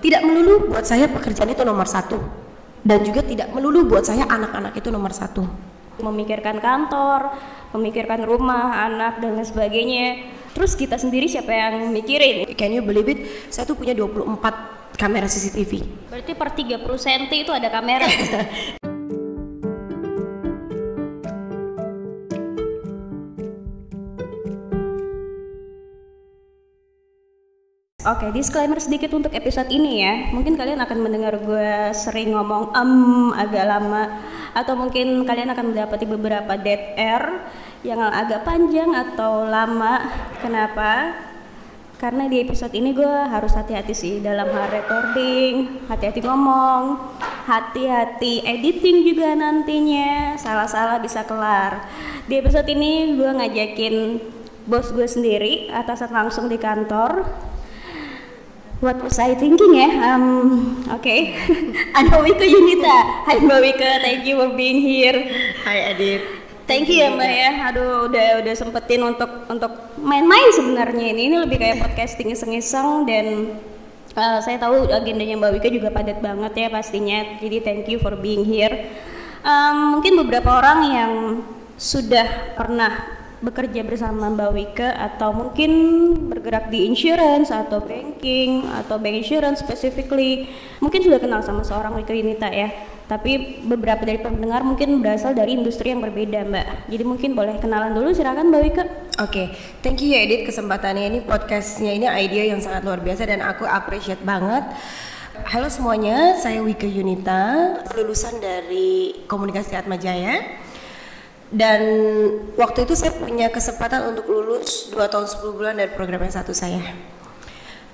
Tidak melulu buat saya pekerjaan itu nomor satu. Dan juga tidak melulu buat saya anak-anak itu nomor satu. Memikirkan kantor, memikirkan rumah, anak, dan lain sebagainya. Terus kita sendiri siapa yang mikirin? Can you believe it? Saya tuh punya 24 kamera CCTV. Berarti per 30 cm itu ada kamera. Oke, disclaimer sedikit untuk episode ini ya. Mungkin kalian akan mendengar gue sering ngomong um agak lama atau mungkin kalian akan mendapati beberapa dead air yang agak panjang atau lama. Kenapa? Karena di episode ini gue harus hati-hati sih dalam hal recording, hati-hati ngomong, hati-hati editing juga nantinya. Salah-salah bisa kelar. Di episode ini gue ngajakin bos gue sendiri atasan langsung di kantor What was I thinking ya? Um, Oke, okay. Ada Wika Yunita. Hai Mbak Wika, thank you for being here. Hai Adit. Thank you ya Mbak ya. Aduh, udah udah sempetin untuk untuk main-main sebenarnya ini. Ini lebih kayak podcasting iseng-iseng dan uh, saya tahu agendanya Mbak Wika juga padat banget ya pastinya. Jadi thank you for being here. Um, mungkin beberapa orang yang sudah pernah bekerja bersama Mbak Wike atau mungkin bergerak di insurance atau banking atau bank insurance specifically. Mungkin sudah kenal sama seorang Wike Yunita ya. Tapi beberapa dari pendengar mungkin berasal dari industri yang berbeda Mbak. Jadi mungkin boleh kenalan dulu silakan Mbak Wike. Oke, okay. thank you ya Edith kesempatannya. Ini podcastnya ini ide yang sangat luar biasa dan aku appreciate banget. Halo semuanya, saya Wike Yunita, lulusan dari Komunikasi Atmajaya dan waktu itu saya punya kesempatan untuk lulus 2 tahun 10 bulan dari program yang satu saya.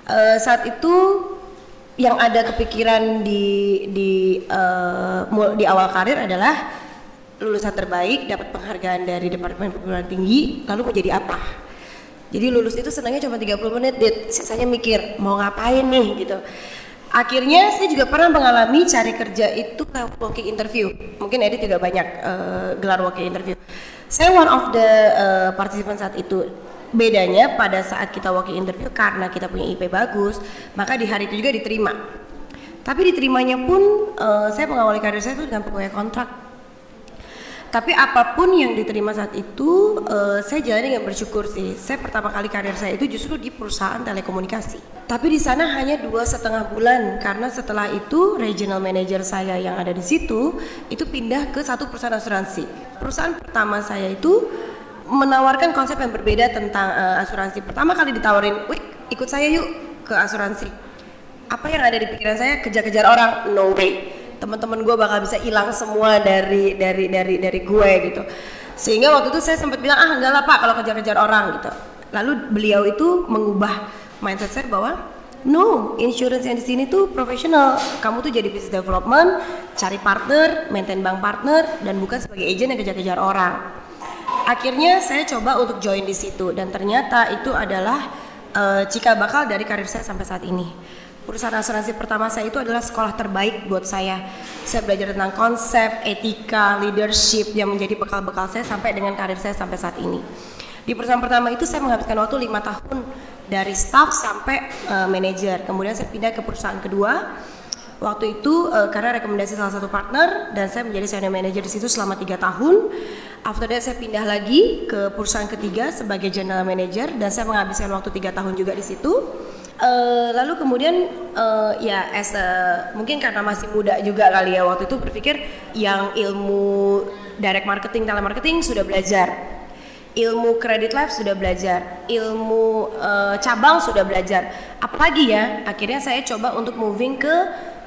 Uh, saat itu yang ada kepikiran di di uh, di awal karir adalah lulusan terbaik dapat penghargaan dari departemen perguruan tinggi lalu mau jadi apa? Jadi lulus itu senangnya cuma 30 menit dit. Sisanya mikir mau ngapain nih gitu Akhirnya saya juga pernah mengalami cari kerja itu lewat walking interview. Mungkin Edith juga banyak uh, gelar walking interview. Saya one of the uh, participant saat itu. Bedanya pada saat kita walking interview karena kita punya IP bagus, maka di hari itu juga diterima. Tapi diterimanya pun uh, saya mengawali karir saya itu dengan pegawai kontrak tapi apa pun yang diterima saat itu uh, saya jalani dengan bersyukur sih. Saya pertama kali karir saya itu justru di perusahaan telekomunikasi. Tapi di sana hanya dua setengah bulan karena setelah itu regional manager saya yang ada di situ itu pindah ke satu perusahaan asuransi. Perusahaan pertama saya itu menawarkan konsep yang berbeda tentang uh, asuransi. Pertama kali ditawarin wih ikut saya yuk ke asuransi. Apa yang ada di pikiran saya? Kejar-kejar orang? No way teman-teman gue bakal bisa hilang semua dari dari dari dari gue gitu. Sehingga waktu itu saya sempat bilang ah enggak lah pak kalau kejar-kejar orang gitu. Lalu beliau itu mengubah mindset saya bahwa no insurance yang di sini tuh profesional. Kamu tuh jadi business development cari partner maintain bank partner dan bukan sebagai agent yang kejar-kejar orang. Akhirnya saya coba untuk join di situ dan ternyata itu adalah uh, cikal bakal dari karir saya sampai saat ini perusahaan asuransi pertama saya itu adalah sekolah terbaik buat saya. Saya belajar tentang konsep, etika, leadership yang menjadi bekal-bekal saya sampai dengan karir saya sampai saat ini. Di perusahaan pertama itu saya menghabiskan waktu lima tahun dari staff sampai uh, manajer. Kemudian saya pindah ke perusahaan kedua. Waktu itu uh, karena rekomendasi salah satu partner dan saya menjadi senior manager di situ selama tiga tahun. After that saya pindah lagi ke perusahaan ketiga sebagai general manager dan saya menghabiskan waktu tiga tahun juga di situ. Uh, lalu kemudian uh, ya as a, mungkin karena masih muda juga kali ya waktu itu berpikir yang ilmu direct marketing telemarketing sudah belajar. Ilmu credit life sudah belajar. Ilmu uh, cabang sudah belajar. Apalagi ya akhirnya saya coba untuk moving ke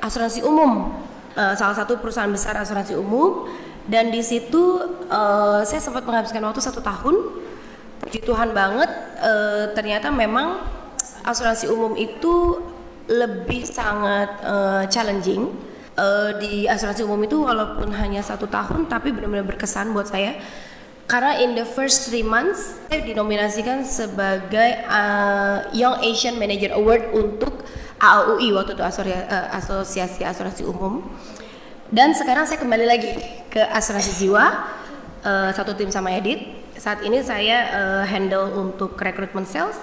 asuransi umum. Uh, salah satu perusahaan besar asuransi umum. Dan di situ uh, saya sempat menghabiskan waktu satu tahun. Puji Tuhan banget ternyata memang asuransi umum itu lebih sangat uh, challenging. Uh, di asuransi umum itu walaupun hanya satu tahun tapi benar-benar berkesan buat saya. Karena in the first three months saya dinominasikan sebagai uh, Young Asian Manager Award untuk AAUI waktu itu asosiasi asuransi umum. Dan sekarang saya kembali lagi ke asuransi jiwa uh, satu tim sama Edit. Saat ini saya uh, handle untuk recruitment sales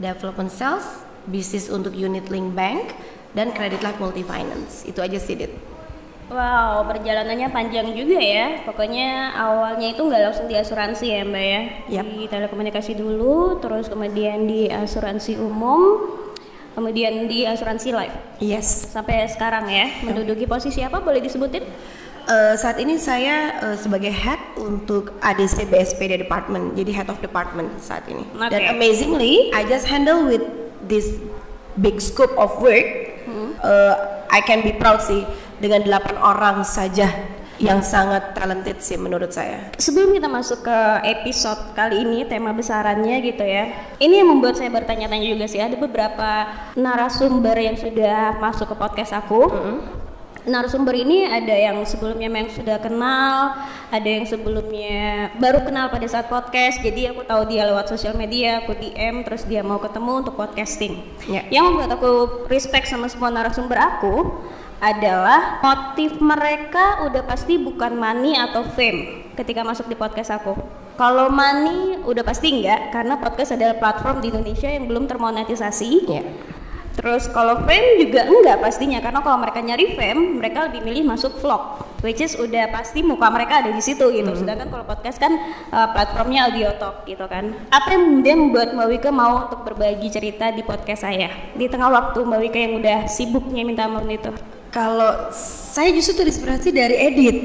development sales, bisnis untuk unit link bank, dan Credit Life Multi Finance. Itu aja sih, Dit. Wow, perjalanannya panjang juga ya. Pokoknya awalnya itu nggak langsung di asuransi ya Mbak ya. Yap. Di telekomunikasi dulu, terus kemudian di asuransi umum, kemudian di asuransi life. Yes. Sampai sekarang ya, menduduki posisi apa boleh disebutin? Eh, saat ini saya eh, sebagai head untuk ADC BSPD department, jadi head of department saat ini. Oke. Dan amazingly, I just handle with this big scope of work. Eh, I can be proud sih dengan 8 orang saja yang sangat talented sih menurut saya. Sebelum kita masuk ke episode kali ini, tema besarannya gitu ya. Ini yang membuat saya bertanya-tanya juga sih. Ada beberapa narasumber yang sudah masuk ke podcast aku. Narasumber ini ada yang sebelumnya memang sudah kenal, ada yang sebelumnya baru kenal pada saat podcast. Jadi aku tahu dia lewat sosial media, aku DM, terus dia mau ketemu untuk podcasting. Ya. Yang membuat aku respect sama semua narasumber aku adalah motif mereka udah pasti bukan money atau fame ketika masuk di podcast aku. Kalau money udah pasti enggak karena podcast adalah platform di Indonesia yang belum termonetisasi. Ya. Terus kalau fame juga enggak pastinya karena kalau mereka nyari fame, mereka lebih milih masuk vlog, which is udah pasti muka mereka ada di situ gitu. Sedangkan kalau podcast kan uh, platformnya audio talk gitu kan. Apa yang kemudian membuat Mbak Wika mau untuk berbagi cerita di podcast saya di tengah waktu Mbak Wika yang udah sibuknya minta ampun itu? Kalau saya justru terinspirasi dari Edit.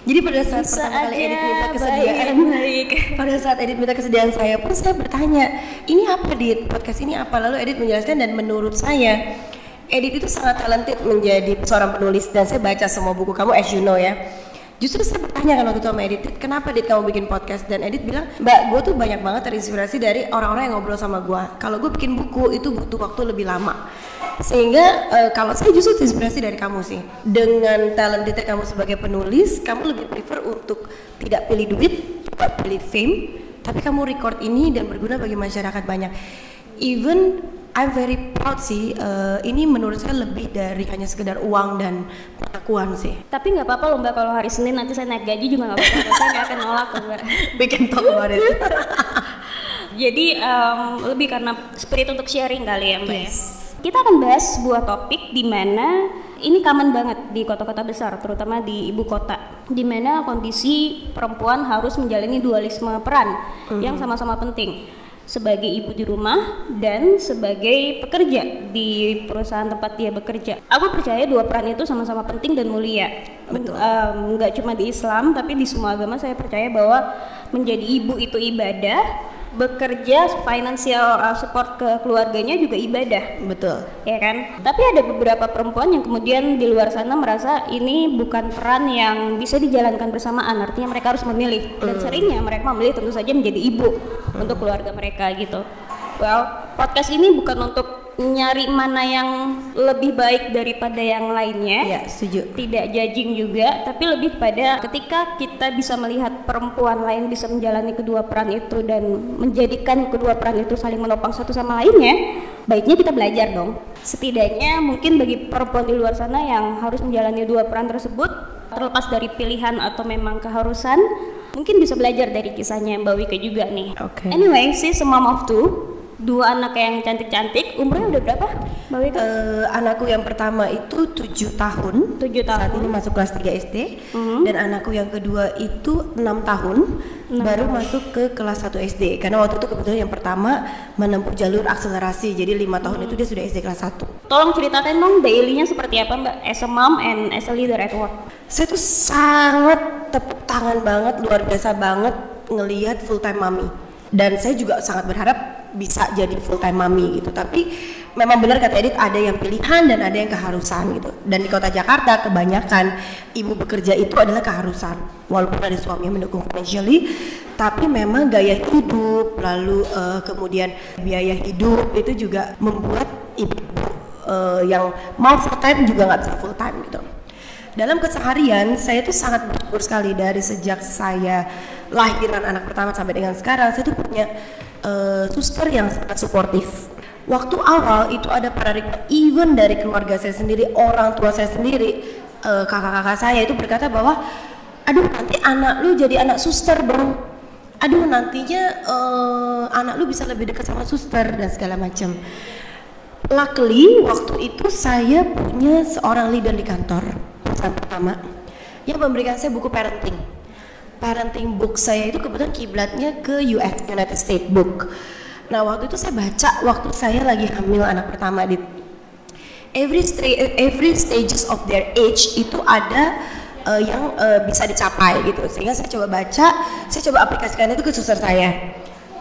Jadi pada saat Bisa pertama kali Edit minta baik, kesediaan, baik. pada saat Edit minta kesediaan saya pun saya bertanya, ini apa Dit? Podcast ini apa? Lalu Edit menjelaskan dan menurut saya Edit itu sangat talented menjadi seorang penulis dan saya baca semua buku kamu as you know ya. Justru saya bertanya kan waktu itu sama Edit, "Dit, kenapa Dit kamu bikin podcast? Dan Edit bilang, Mbak, gue tuh banyak banget terinspirasi dari orang-orang yang ngobrol sama gue. Kalau gue bikin buku itu butuh waktu lebih lama. Sehingga eh, kalau saya justru terinspirasi dari kamu sih. Dengan talent kamu sebagai penulis, kamu lebih prefer untuk tidak pilih duit, tidak pilih fame, tapi kamu record ini dan berguna bagi masyarakat banyak. Even I'm very proud sih. eh, ini menurut saya lebih dari hanya sekedar uang dan pengakuan sih. Tapi nggak apa-apa loh Mbak kalau hari Senin nanti saya naik gaji juga nggak apa-apa. saya nggak akan nolak Mbak. Bikin talk about it. Jadi em, lebih karena spirit untuk sharing kali ya Mbak ya. Yes. Kita akan bahas sebuah topik di mana ini common banget di kota-kota besar, terutama di ibu kota, di mana kondisi perempuan harus menjalani dualisme peran yang sama-sama penting sebagai ibu di rumah dan sebagai pekerja di perusahaan tempat dia bekerja. Aku percaya dua peran itu sama-sama penting dan mulia. Betul. Nggak cuma di Islam tapi di semua agama saya percaya bahwa menjadi ibu itu ibadah, bekerja financial uh, support ke keluarganya juga ibadah. Betul. ya kan? Tapi ada beberapa perempuan yang kemudian di luar sana merasa ini bukan peran yang bisa dijalankan bersamaan. Artinya mereka harus memilih. Dan seringnya mereka memilih tentu saja menjadi ibu untuk keluarga mereka gitu. Well podcast ini bukan untuk nyari mana yang lebih baik daripada yang lainnya Ya, setuju. tidak judging juga, tapi lebih pada ketika kita bisa melihat perempuan lain bisa menjalani kedua peran itu dan menjadikan kedua peran itu saling menopang satu sama lainnya, baiknya kita belajar dong. Setidaknya mungkin bagi perempuan di luar sana yang harus menjalani dua peran tersebut, terlepas dari pilihan atau memang keharusan, mungkin bisa belajar dari kisahnya Mbak Wika juga nih. Oke. Anyway, she's a mom of two, dua anak yang cantik-cantik, umurnya udah berapa Mbak Wika? Eh, anakku yang pertama itu tujuh tahun. Tujuh Saat tahun. ini masuk kelas 3 SD. Mhm. Dan anakku yang kedua itu enam tahun. baru masuk ke kelas 1 SD. Karena waktu itu kebetulan yang pertama menempuh jalur akselerasi. Jadi lima tahun itu dia sudah SD kelas 1. Tolong ceritakan dong daily-nya seperti apa Mbak as a mom and as a leader at work. Saya tuh sangat tepuk tangan banget, luar biasa banget ngelihat full time mami. Dan saya juga sangat berharap bisa jadi full time mami gitu. Tapi memang benar kata Edith ada yang pilihan dan ada yang keharusan gitu. Dan di kota Jakarta kebanyakan ibu bekerja itu adalah keharusan. Walaupun ada suami yang mendukung financially, tapi memang gaya hidup lalu eh, kemudian biaya hidup itu juga membuat ibu eh, yang mau full time juga nggak bisa full time gitu. Dalam keseharian saya tuh sangat bersyukur sekali dari sejak saya lahiran anak pertama sampai dengan sekarang saya tuh punya eh, suster yang sangat suportif. Waktu awal itu ada paradigma even dari keluarga saya sendiri, orang tua saya sendiri, eh, kakak-kakak saya itu berkata bahwa aduh nanti anak lu jadi anak suster dong. Aduh nantinya eh, anak lu bisa lebih dekat sama suster dan segala macam luckily waktu itu saya punya seorang leader di kantor perusahaan pertama yang memberikan saya buku parenting parenting book saya itu kebetulan kiblatnya ke US United States book. Nah waktu itu saya baca waktu saya lagi hamil anak pertama di every sta- every stages of their age itu ada uh, yang uh, bisa dicapai gitu. Sehingga saya coba baca saya coba aplikasikan itu ke suster saya.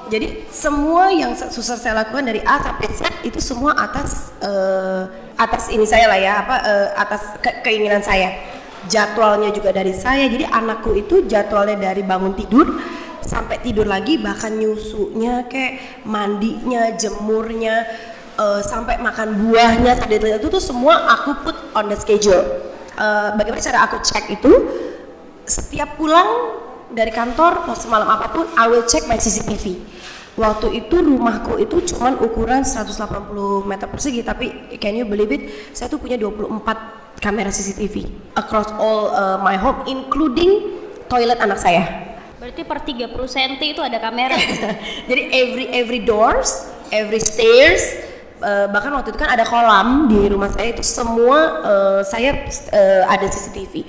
Jadi semua yang suster saya lakukan dari A sampai Z itu semua atas uh, atas ini saya lah ya apa uh, atas ke keinginan saya jadwalnya juga dari saya. Jadi anakku itu jadwalnya dari bangun tidur sampai tidur lagi bahkan nyusunya kayak mandinya jemurnya uh, sampai makan buahnya itu tuh semua aku put on the schedule. Uh, bagaimana cara aku cek itu? Setiap pulang dari kantor mau semalam apa pun I will check my CCTV waktu itu rumahku itu cuman ukuran 180 meter persegi tapi can you believe it? Saya tuh punya 24 kamera CCTV across all uh, my home including toilet anak saya. Berarti per 30 cm itu ada kamera. Jadi every every doors every stairs uh, bahkan waktu itu kan ada kolam di rumah saya itu semua uh, saya uh, ada CCTV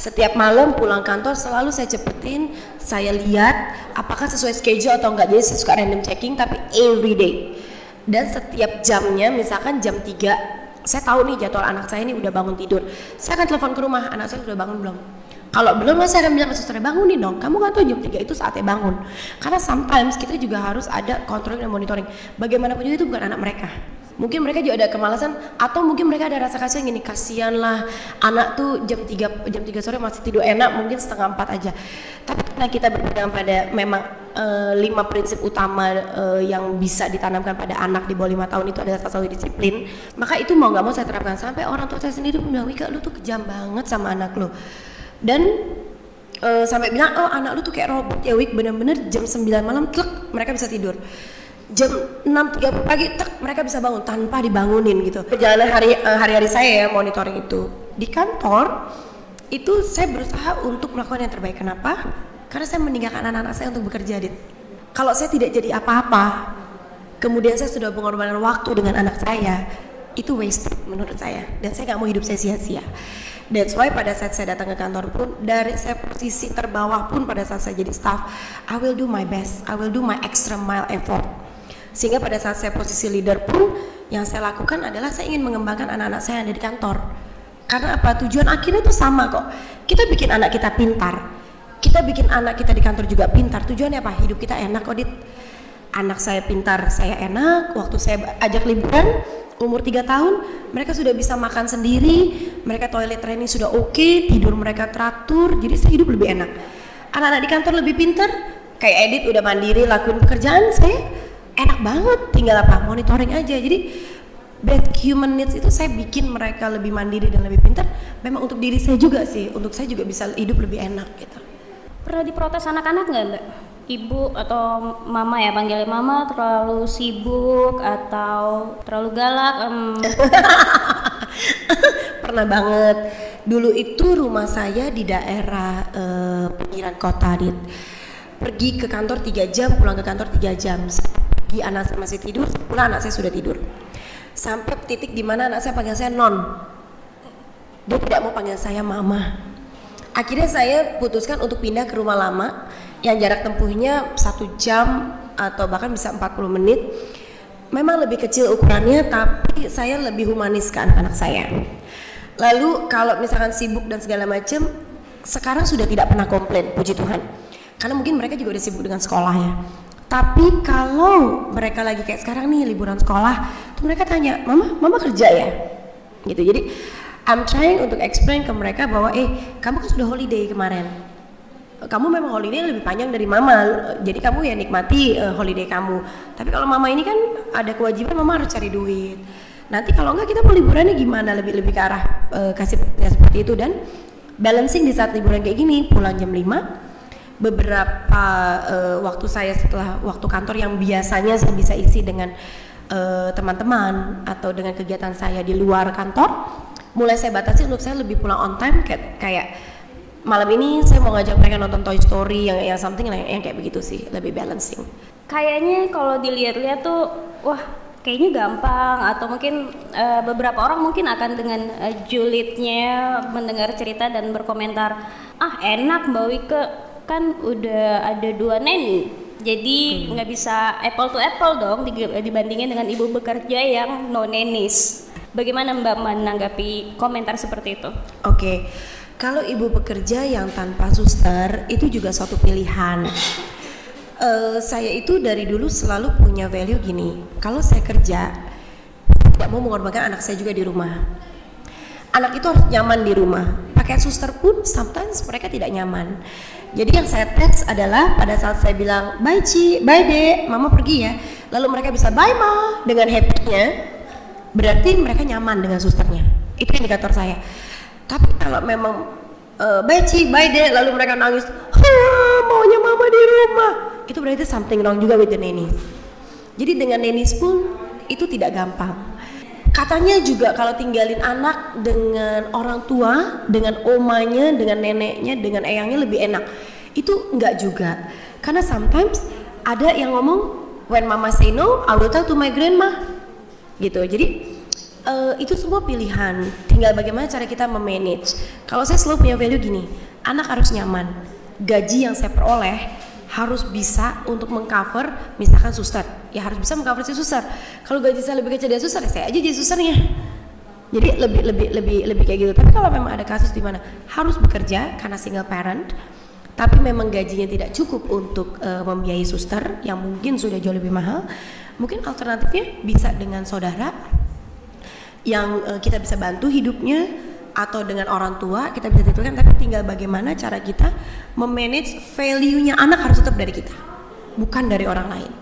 setiap malam pulang kantor selalu saya cepetin saya lihat apakah sesuai schedule atau enggak. Jadi saya suka random checking tapi every day. Dan setiap jamnya misalkan jam 3 saya tahu nih jadwal anak saya ini udah bangun tidur. Saya akan telepon ke rumah anak saya sudah bangun belum? Kalau belum saya akan bilang ke suster bangunin dong. Kamu nggak tahu jam 3 itu saatnya bangun karena sometimes kita juga harus ada controlling dan monitoring. Bagaimanapun juga itu bukan anak mereka mungkin mereka juga ada kemalasan atau mungkin mereka ada rasa kasihan gini kasihan lah anak tuh jam 3 jam 3 sore masih tidur enak mungkin setengah empat aja. Tapi karena kita berpegang pada memang uh, lima prinsip utama uh, yang bisa ditanamkan pada anak di bawah lima tahun itu adalah salah disiplin maka itu mau nggak mau saya terapkan. Sampai orang tua saya sendiri bilang Wika lu tuh kejam banget sama anak lu. Dan uh, sampai bilang oh anak lu tuh kayak robot ya Wik bener-bener jam 9 malam tlek mereka bisa tidur jam 6.30 pagi tek mereka bisa bangun tanpa dibangunin gitu. Perjalanan hari uh, hari-hari saya ya monitoring itu. Di kantor itu saya berusaha untuk melakukan yang terbaik. Kenapa? Karena saya meninggalkan anak-anak saya untuk bekerja dit. Kalau saya tidak jadi apa-apa kemudian saya sudah mengorbankan waktu dengan anak saya itu waste menurut saya. Dan saya nggak mau hidup saya sia-sia. That's why pada saat saya datang ke kantor pun dari saya posisi terbawah pun pada saat saya jadi staff, I will do my best, I will do my extra mile effort sehingga pada saat saya posisi leader pun yang saya lakukan adalah saya ingin mengembangkan anak-anak saya yang ada di kantor. Karena apa? Tujuan akhirnya itu sama kok. Kita bikin anak kita pintar. Kita bikin anak kita di kantor juga pintar. Tujuannya apa? Hidup kita enak kok dit anak saya pintar saya enak. Waktu saya ajak liburan umur 3 tahun mereka sudah bisa makan sendiri. Mereka toilet training sudah oke okay, tidur mereka teratur. Jadi saya hidup lebih enak. Anak-anak di kantor lebih pintar. Kayak Edit udah mandiri lakuin pekerjaan saya enak banget tinggal apa? Monitoring aja. Jadi bad human needs itu saya bikin mereka lebih mandiri dan lebih pintar. Memang untuk diri saya juga sih untuk saya juga bisa hidup lebih enak gitu. Pernah diprotes anak-anak nggak mbak? Ibu atau mama ya panggilnya mama terlalu sibuk atau terlalu galak um. pernah banget. Dulu itu rumah saya di daerah uh, pinggiran kota dit. Pergi ke kantor tiga jam pulang ke kantor tiga jam pagi anak saya masih tidur, pulang anak saya sudah tidur. Sampai titik di mana anak saya panggil saya non. Dia tidak mau panggil saya mama. Akhirnya saya putuskan untuk pindah ke rumah lama yang jarak tempuhnya satu jam atau bahkan bisa 40 menit. Memang lebih kecil ukurannya, tapi saya lebih humanis ke anak-anak saya. Lalu kalau misalkan sibuk dan segala macam, sekarang sudah tidak pernah komplain, puji Tuhan. Karena mungkin mereka juga udah sibuk dengan sekolah ya. Tapi kalau mereka lagi kayak sekarang nih liburan sekolah, tuh mereka tanya, "Mama, mama kerja ya?" Gitu. Jadi I'm trying untuk explain ke mereka bahwa eh, kamu kan sudah holiday kemarin. Kamu memang holiday lebih panjang dari mama. Jadi kamu ya nikmati uh, holiday kamu. Tapi kalau mama ini kan ada kewajiban mama harus cari duit. Nanti kalau enggak kita mau liburannya gimana? Lebih lebih ke arah uh, kasih ya, seperti itu dan balancing di saat liburan kayak gini, pulang jam 5 beberapa uh, waktu saya setelah waktu kantor yang biasanya saya bisa isi dengan eh, teman-teman uh, atau dengan kegiatan saya di luar kantor mulai saya batasi untuk saya lebih pulang on time kayak, kayak malam ini saya mau ngajak mereka nonton Toy Story yang yang something yang, yang kayak begitu sih lebih balancing. Kayaknya kalau dilihat-lihat tuh wah kayaknya gampang atau mungkin uh, beberapa orang mungkin akan dengan uh, julidnya mendengar cerita dan berkomentar ah enak Mbak Wike kan udah ada dua neni jadi nggak hmm. bisa apple to apple dong dibandingin dengan ibu bekerja yang no nenis bagaimana Mbak menanggapi komentar seperti itu? Oke okay. kalau ibu bekerja yang tanpa suster itu juga suatu pilihan uh, saya itu dari dulu selalu punya value gini kalau saya kerja tidak mau mengorbankan anak saya juga di rumah anak itu harus nyaman di rumah pakai suster pun sometimes mereka tidak nyaman. Jadi yang saya tes adalah pada saat saya bilang bye Ci, bye dek, mama pergi ya. Lalu mereka bisa bye ma dengan happy-nya berarti mereka nyaman dengan susternya. Itu indikator saya. Tapi kalau memang uh, bye Ci, bye dek lalu mereka nangis maunya mama di rumah. Itu berarti something wrong juga with the nannies. Jadi dengan nannies pun itu tidak gampang. Katanya juga kalau tinggalin anak dengan orang tua, dengan omanya, dengan neneknya, dengan eyangnya lebih enak. Itu enggak juga. Karena sometimes ada yang ngomong when mama say no, I will tell to my grandma. Gitu. Jadi uh, itu semua pilihan. Tinggal bagaimana cara kita memanage. Kalau saya selalu punya value gini, anak harus nyaman. Gaji yang saya peroleh harus bisa untuk mengcover misalkan suster ya harus bisa mengcover si suster kalau gaji saya lebih kecil dari suster ya saya aja jadi susternya jadi lebih lebih lebih lebih kayak gitu tapi kalau memang ada kasus di mana harus bekerja karena single parent tapi memang gajinya tidak cukup untuk uh, membiayai suster yang mungkin sudah jauh lebih mahal mungkin alternatifnya bisa dengan saudara yang uh, kita bisa bantu hidupnya atau dengan orang tua kita bisa tentukan tapi tinggal bagaimana cara kita memanage value-nya anak harus tetap dari kita bukan dari orang lain.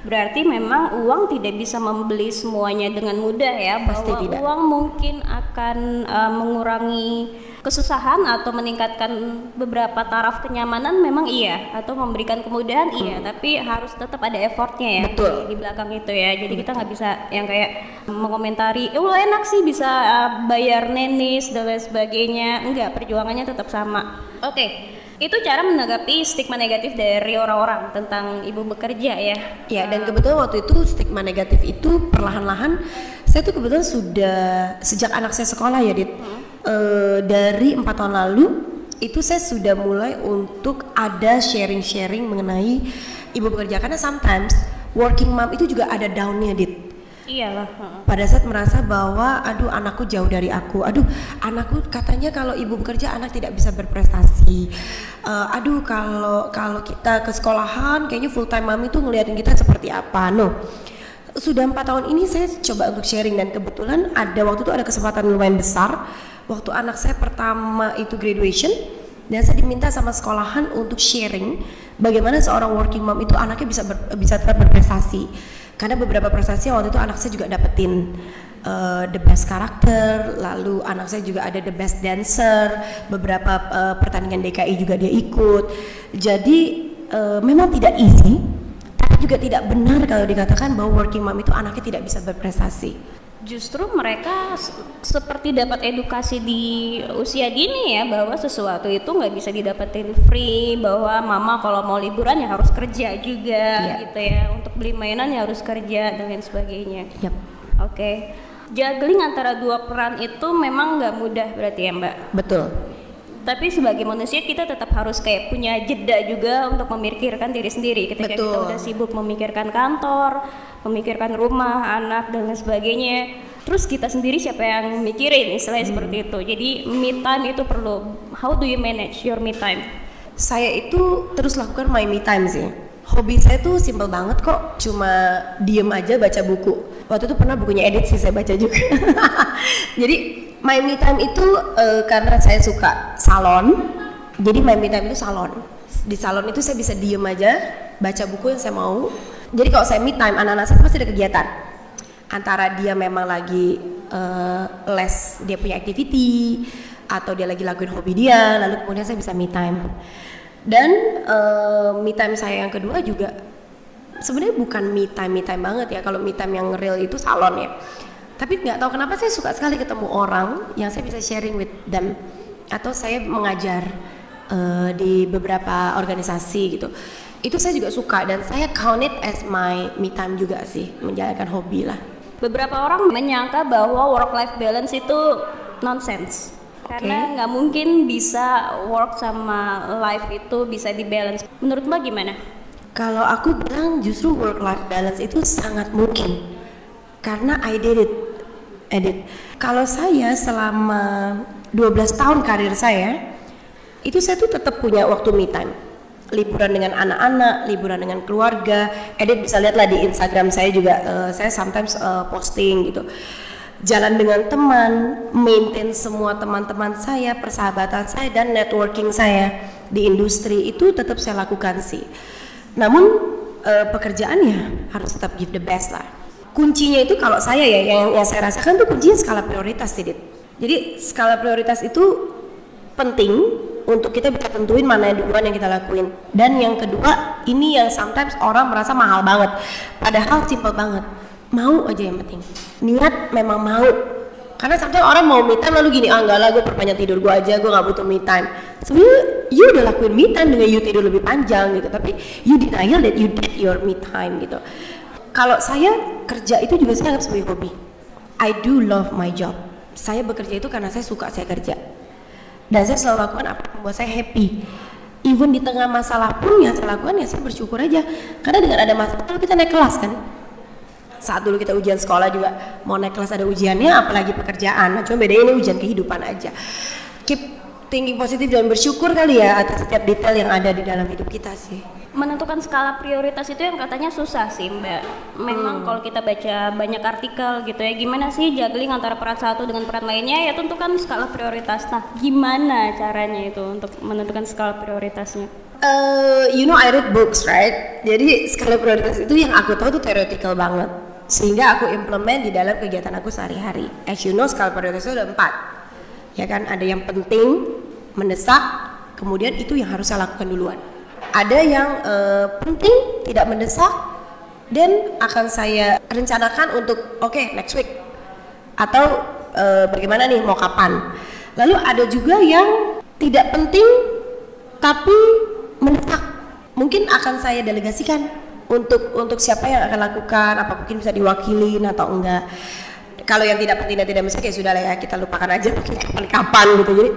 Berarti memang uang tidak bisa membeli semuanya dengan mudah ya. Pasti bahwa tidak. Uang mungkin akan uh, mengurangi kesusahan atau meningkatkan beberapa taraf kenyamanan memang iya atau memberikan kemudahan iya, hmm. iya tapi harus tetap ada effortnya ya Betul. Di, di belakang itu ya jadi Betul. kita nggak bisa yang kayak mengomentari oh enak sih bisa uh, bayar nenis dan lain sebagainya enggak perjuangannya tetap sama oke okay itu cara menanggapi stigma negatif dari orang-orang tentang ibu bekerja ya. Ya dan kebetulan waktu itu stigma negatif itu perlahan-lahan saya tuh kebetulan sudah sejak anak saya sekolah ya dit hmm. e, dari empat tahun lalu itu saya sudah mulai untuk ada sharing-sharing mengenai ibu bekerja karena sometimes working mom itu juga ada downnya dit Iyalah. Pada saat merasa bahwa aduh anakku jauh dari aku, aduh anakku katanya kalau ibu bekerja anak tidak bisa berprestasi. Uh, aduh kalau kalau kita ke sekolahan kayaknya full time mami tuh ngeliatin kita seperti apa. No. Sudah empat tahun ini saya coba untuk sharing dan kebetulan ada waktu itu ada kesempatan lumayan besar waktu anak saya pertama itu graduation dan saya diminta sama sekolahan untuk sharing bagaimana seorang working mom itu anaknya bisa ber, bisa tetap berprestasi karena beberapa prestasi waktu itu anak saya juga dapetin uh, the best karakter lalu anak saya juga ada the best dancer beberapa uh, pertandingan DKI juga dia ikut. Jadi uh, memang tidak easy tapi juga tidak benar kalau dikatakan bahwa working mom itu anaknya tidak bisa berprestasi justru mereka seperti dapat edukasi di usia dini ya bahwa sesuatu itu nggak bisa didapetin free bahwa mama kalau mau liburan ya harus kerja juga yeah. gitu ya untuk beli mainan ya harus kerja dan lain sebagainya. Yep. Oke. Okay. Juggling antara dua peran itu memang nggak mudah berarti ya Mbak. Betul tapi sebagai manusia kita tetap harus kayak punya jeda juga untuk memikirkan diri sendiri ketika Betul. kita udah sibuk memikirkan kantor, memikirkan rumah, anak dan lain sebagainya. Terus kita sendiri siapa yang mikirin istilahnya hmm. seperti itu. Jadi me time itu perlu. How do you manage your me time? Saya itu terus lakukan my me time sih. Hobi saya tuh simple banget kok, cuma diem aja baca buku. Waktu itu pernah bukunya edit sih saya baca juga. Jadi my me time itu uh, karena saya suka salon jadi my me time itu salon. Di salon itu saya bisa diem aja baca buku yang saya mau. Jadi kalau saya me time anak-anak saya pasti ada kegiatan. Antara dia memang lagi uh, les dia punya activity atau dia lagi lakuin hobi dia lalu kemudian saya bisa me time. Dan uh, me time saya yang kedua juga sebenarnya bukan me time me time banget ya. Kalau me time yang real itu salon ya tapi nggak tahu kenapa saya suka sekali ketemu orang yang saya bisa sharing with them atau saya mengajar uh, di beberapa organisasi gitu itu saya juga suka dan saya count it as my me time juga sih menjalankan hobi lah Beberapa orang menyangka bahwa work life balance itu nonsense. Karena nggak mungkin bisa work sama life itu bisa di balance. Menurut Mbak gimana? Kalau aku bilang justru work life balance itu sangat mungkin karena I did it. Edit. Kalau saya selama 12 tahun karir saya itu saya tuh tetap punya waktu me time. Liburan dengan anak-anak, liburan dengan keluarga. Edit bisa lihat lah di Instagram saya juga eh, saya sometimes eh, posting gitu. Jalan dengan teman, maintain semua teman-teman saya, persahabatan saya dan networking saya di industri itu tetap saya lakukan sih. Namun eh, pekerjaannya harus tetap give the best lah. Kuncinya itu kalau saya ya yang, yang saya rasakan tuh kuncinya skala prioritas sih. Jadi skala prioritas itu penting untuk kita bisa tentuin mana yang duluan yang kita lakuin. Dan yang kedua, ini yang sometimes orang merasa mahal banget. Padahal simple banget. Mau aja yang penting. Niat memang mau. Karena sometimes orang mau me time lalu gini, ah enggak lah gue perpanjang tidur gue aja, gue gak butuh me time. Sebenarnya you udah lakuin me time dengan you tidur lebih panjang gitu, tapi you denial that you did your me time gitu. Kalau saya kerja itu juga saya anggap sebagai hobi. I do love my job. Saya bekerja itu karena saya suka saya kerja. Dan saya selalu lakukan apa yang membuat saya happy. Even di tengah masalah pun yang saya lakukan ya saya bersyukur aja. Karena dengan ada masalah kita naik kelas kan saat dulu kita ujian sekolah juga mau naik kelas ada ujiannya apalagi pekerjaan. Nah, cuma bedanya ini ujian kehidupan aja. Keep thinking positif dan bersyukur kali ya atas setiap detail yang ada di dalam hidup kita sih menentukan skala prioritas itu yang katanya susah sih mbak. Memang kalau kita baca banyak artikel gitu ya gimana sih juggling antara peran satu dengan peran lainnya? Ya tentukan skala prioritas. Nah gimana caranya itu untuk menentukan skala prioritasnya? Uh, you know I read books right? Jadi skala prioritas itu yang aku tahu tuh theoretical banget. Sehingga aku implement di dalam kegiatan aku sehari-hari. As you know skala prioritas itu ada empat. Ya kan? Ada yang penting mendesak kemudian itu yang harus saya lakukan duluan ada yang uh, penting tidak mendesak dan akan saya rencanakan untuk oke okay, next week. Atau uh, bagaimana nih mau kapan. Lalu ada juga yang tidak penting tapi mendesak. Mungkin akan saya delegasikan untuk untuk siapa yang akan lakukan apa mungkin bisa diwakilin atau enggak. Kalau yang tidak penting dan tidak mendesak ya sudah lah ya kita lupakan aja mungkin kapan-kapan gitu. Jadi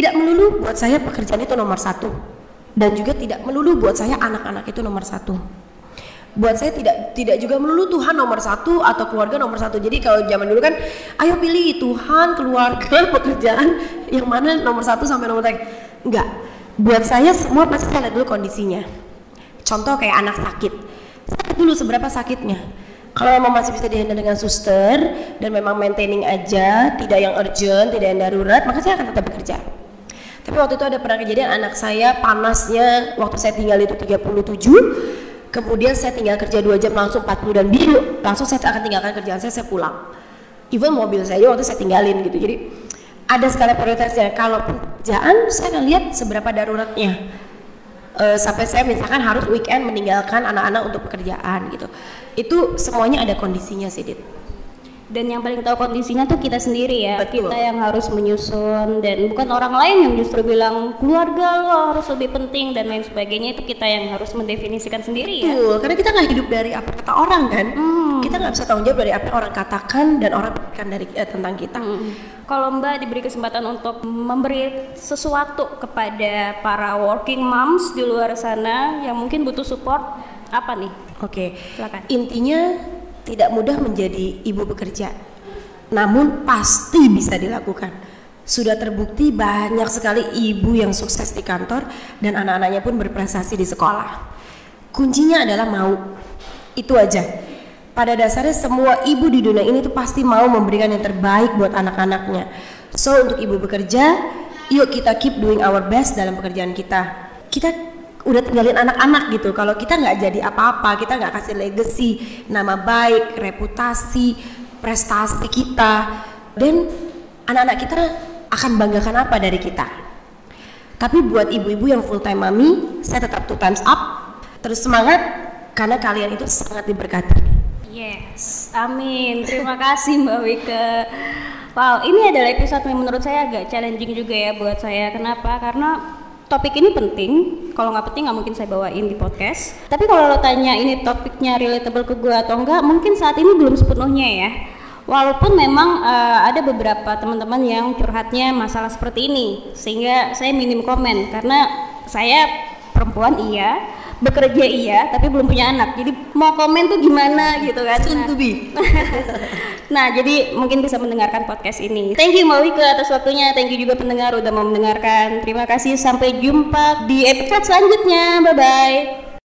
tidak melulu buat saya pekerjaan itu nomor satu dan juga tidak melulu buat saya anak-anak itu nomor satu. Buat saya tidak tidak juga melulu Tuhan nomor satu atau keluarga nomor satu. Jadi kalau zaman dulu kan ayo pilih Tuhan keluarga pekerjaan yang mana nomor satu sampai nomor tiga enggak. Buat saya semua pasti saya lihat dulu kondisinya. Contoh kayak anak sakit. Sakit dulu seberapa sakitnya. Kalau memang masih bisa dihandle dengan suster dan memang maintaining aja tidak yang urgent tidak yang darurat maka saya akan tetap bekerja tapi waktu itu ada pernah kejadian anak saya panasnya waktu saya tinggal itu 37 kemudian saya tinggal kerja dua jam langsung 40 dan biru langsung saya akan tinggalkan kerjaan saya saya pulang. Even mobil saya waktu saya tinggalin gitu. Jadi ada skala prioritasnya. Kalau pekerjaan saya akan lihat seberapa daruratnya. Uh, sampai saya misalkan harus weekend meninggalkan anak-anak untuk pekerjaan gitu. Itu semuanya ada kondisinya sih Dit dan yang paling tahu kondisinya tuh kita sendiri ya Betul. kita yang harus menyusun dan bukan orang lain yang justru bilang keluarga lo harus lebih penting dan lain sebagainya itu kita yang harus mendefinisikan sendiri ya Betul, karena kita nggak hidup dari apa kata orang kan kita nggak bisa tanggung jawab dari apa yang orang katakan dan orang pikirkan dari eh, tentang kita Hmm. Kalau Mbak diberi kesempatan untuk memberi sesuatu kepada para working moms di luar sana yang mungkin butuh support, apa nih? oke Silakan. intinya tidak mudah menjadi ibu bekerja namun pasti bisa dilakukan. Sudah terbukti banyak sekali ibu yang sukses di kantor dan anak-anaknya pun berprestasi di sekolah. Kuncinya adalah mau. Itu aja. Pada dasarnya semua ibu di dunia ini tuh pasti mau memberikan yang terbaik buat anak-anaknya. So untuk ibu bekerja yuk kita keep doing our best dalam pekerjaan kita. Kita udah tinggalin anak-anak gitu kalau kita nggak jadi apa-apa kita nggak kasih legacy nama baik reputasi prestasi kita dan anak-anak kita akan banggakan apa dari kita tapi buat ibu-ibu yang full time mami saya tetap two times up terus semangat karena kalian itu sangat diberkati Yes, amin. Terima kasih Mbak Wika. Wow, ini adalah episode yang menurut saya agak challenging juga ya buat saya. Kenapa? Karena topik ini penting. Kalau nggak penting nggak mungkin saya bawain di podcast. Tapi kalau lo tanya ini topiknya relatable ke gue atau enggak, mungkin saat ini belum sepenuhnya ya. Walaupun memang uh, ada beberapa teman-teman yang curhatnya masalah seperti ini, sehingga saya minim komen karena saya perempuan iya, bekerja iya tapi belum punya anak. Jadi mau komen tuh gimana gitu kan. Soon to be. Nah jadi mungkin bisa mendengarkan podcast ini. Thank you Mbak Wika atas waktunya. Thank you juga pendengar udah mau mendengarkan. Terima kasih sampai jumpa di episode selanjutnya. Bye bye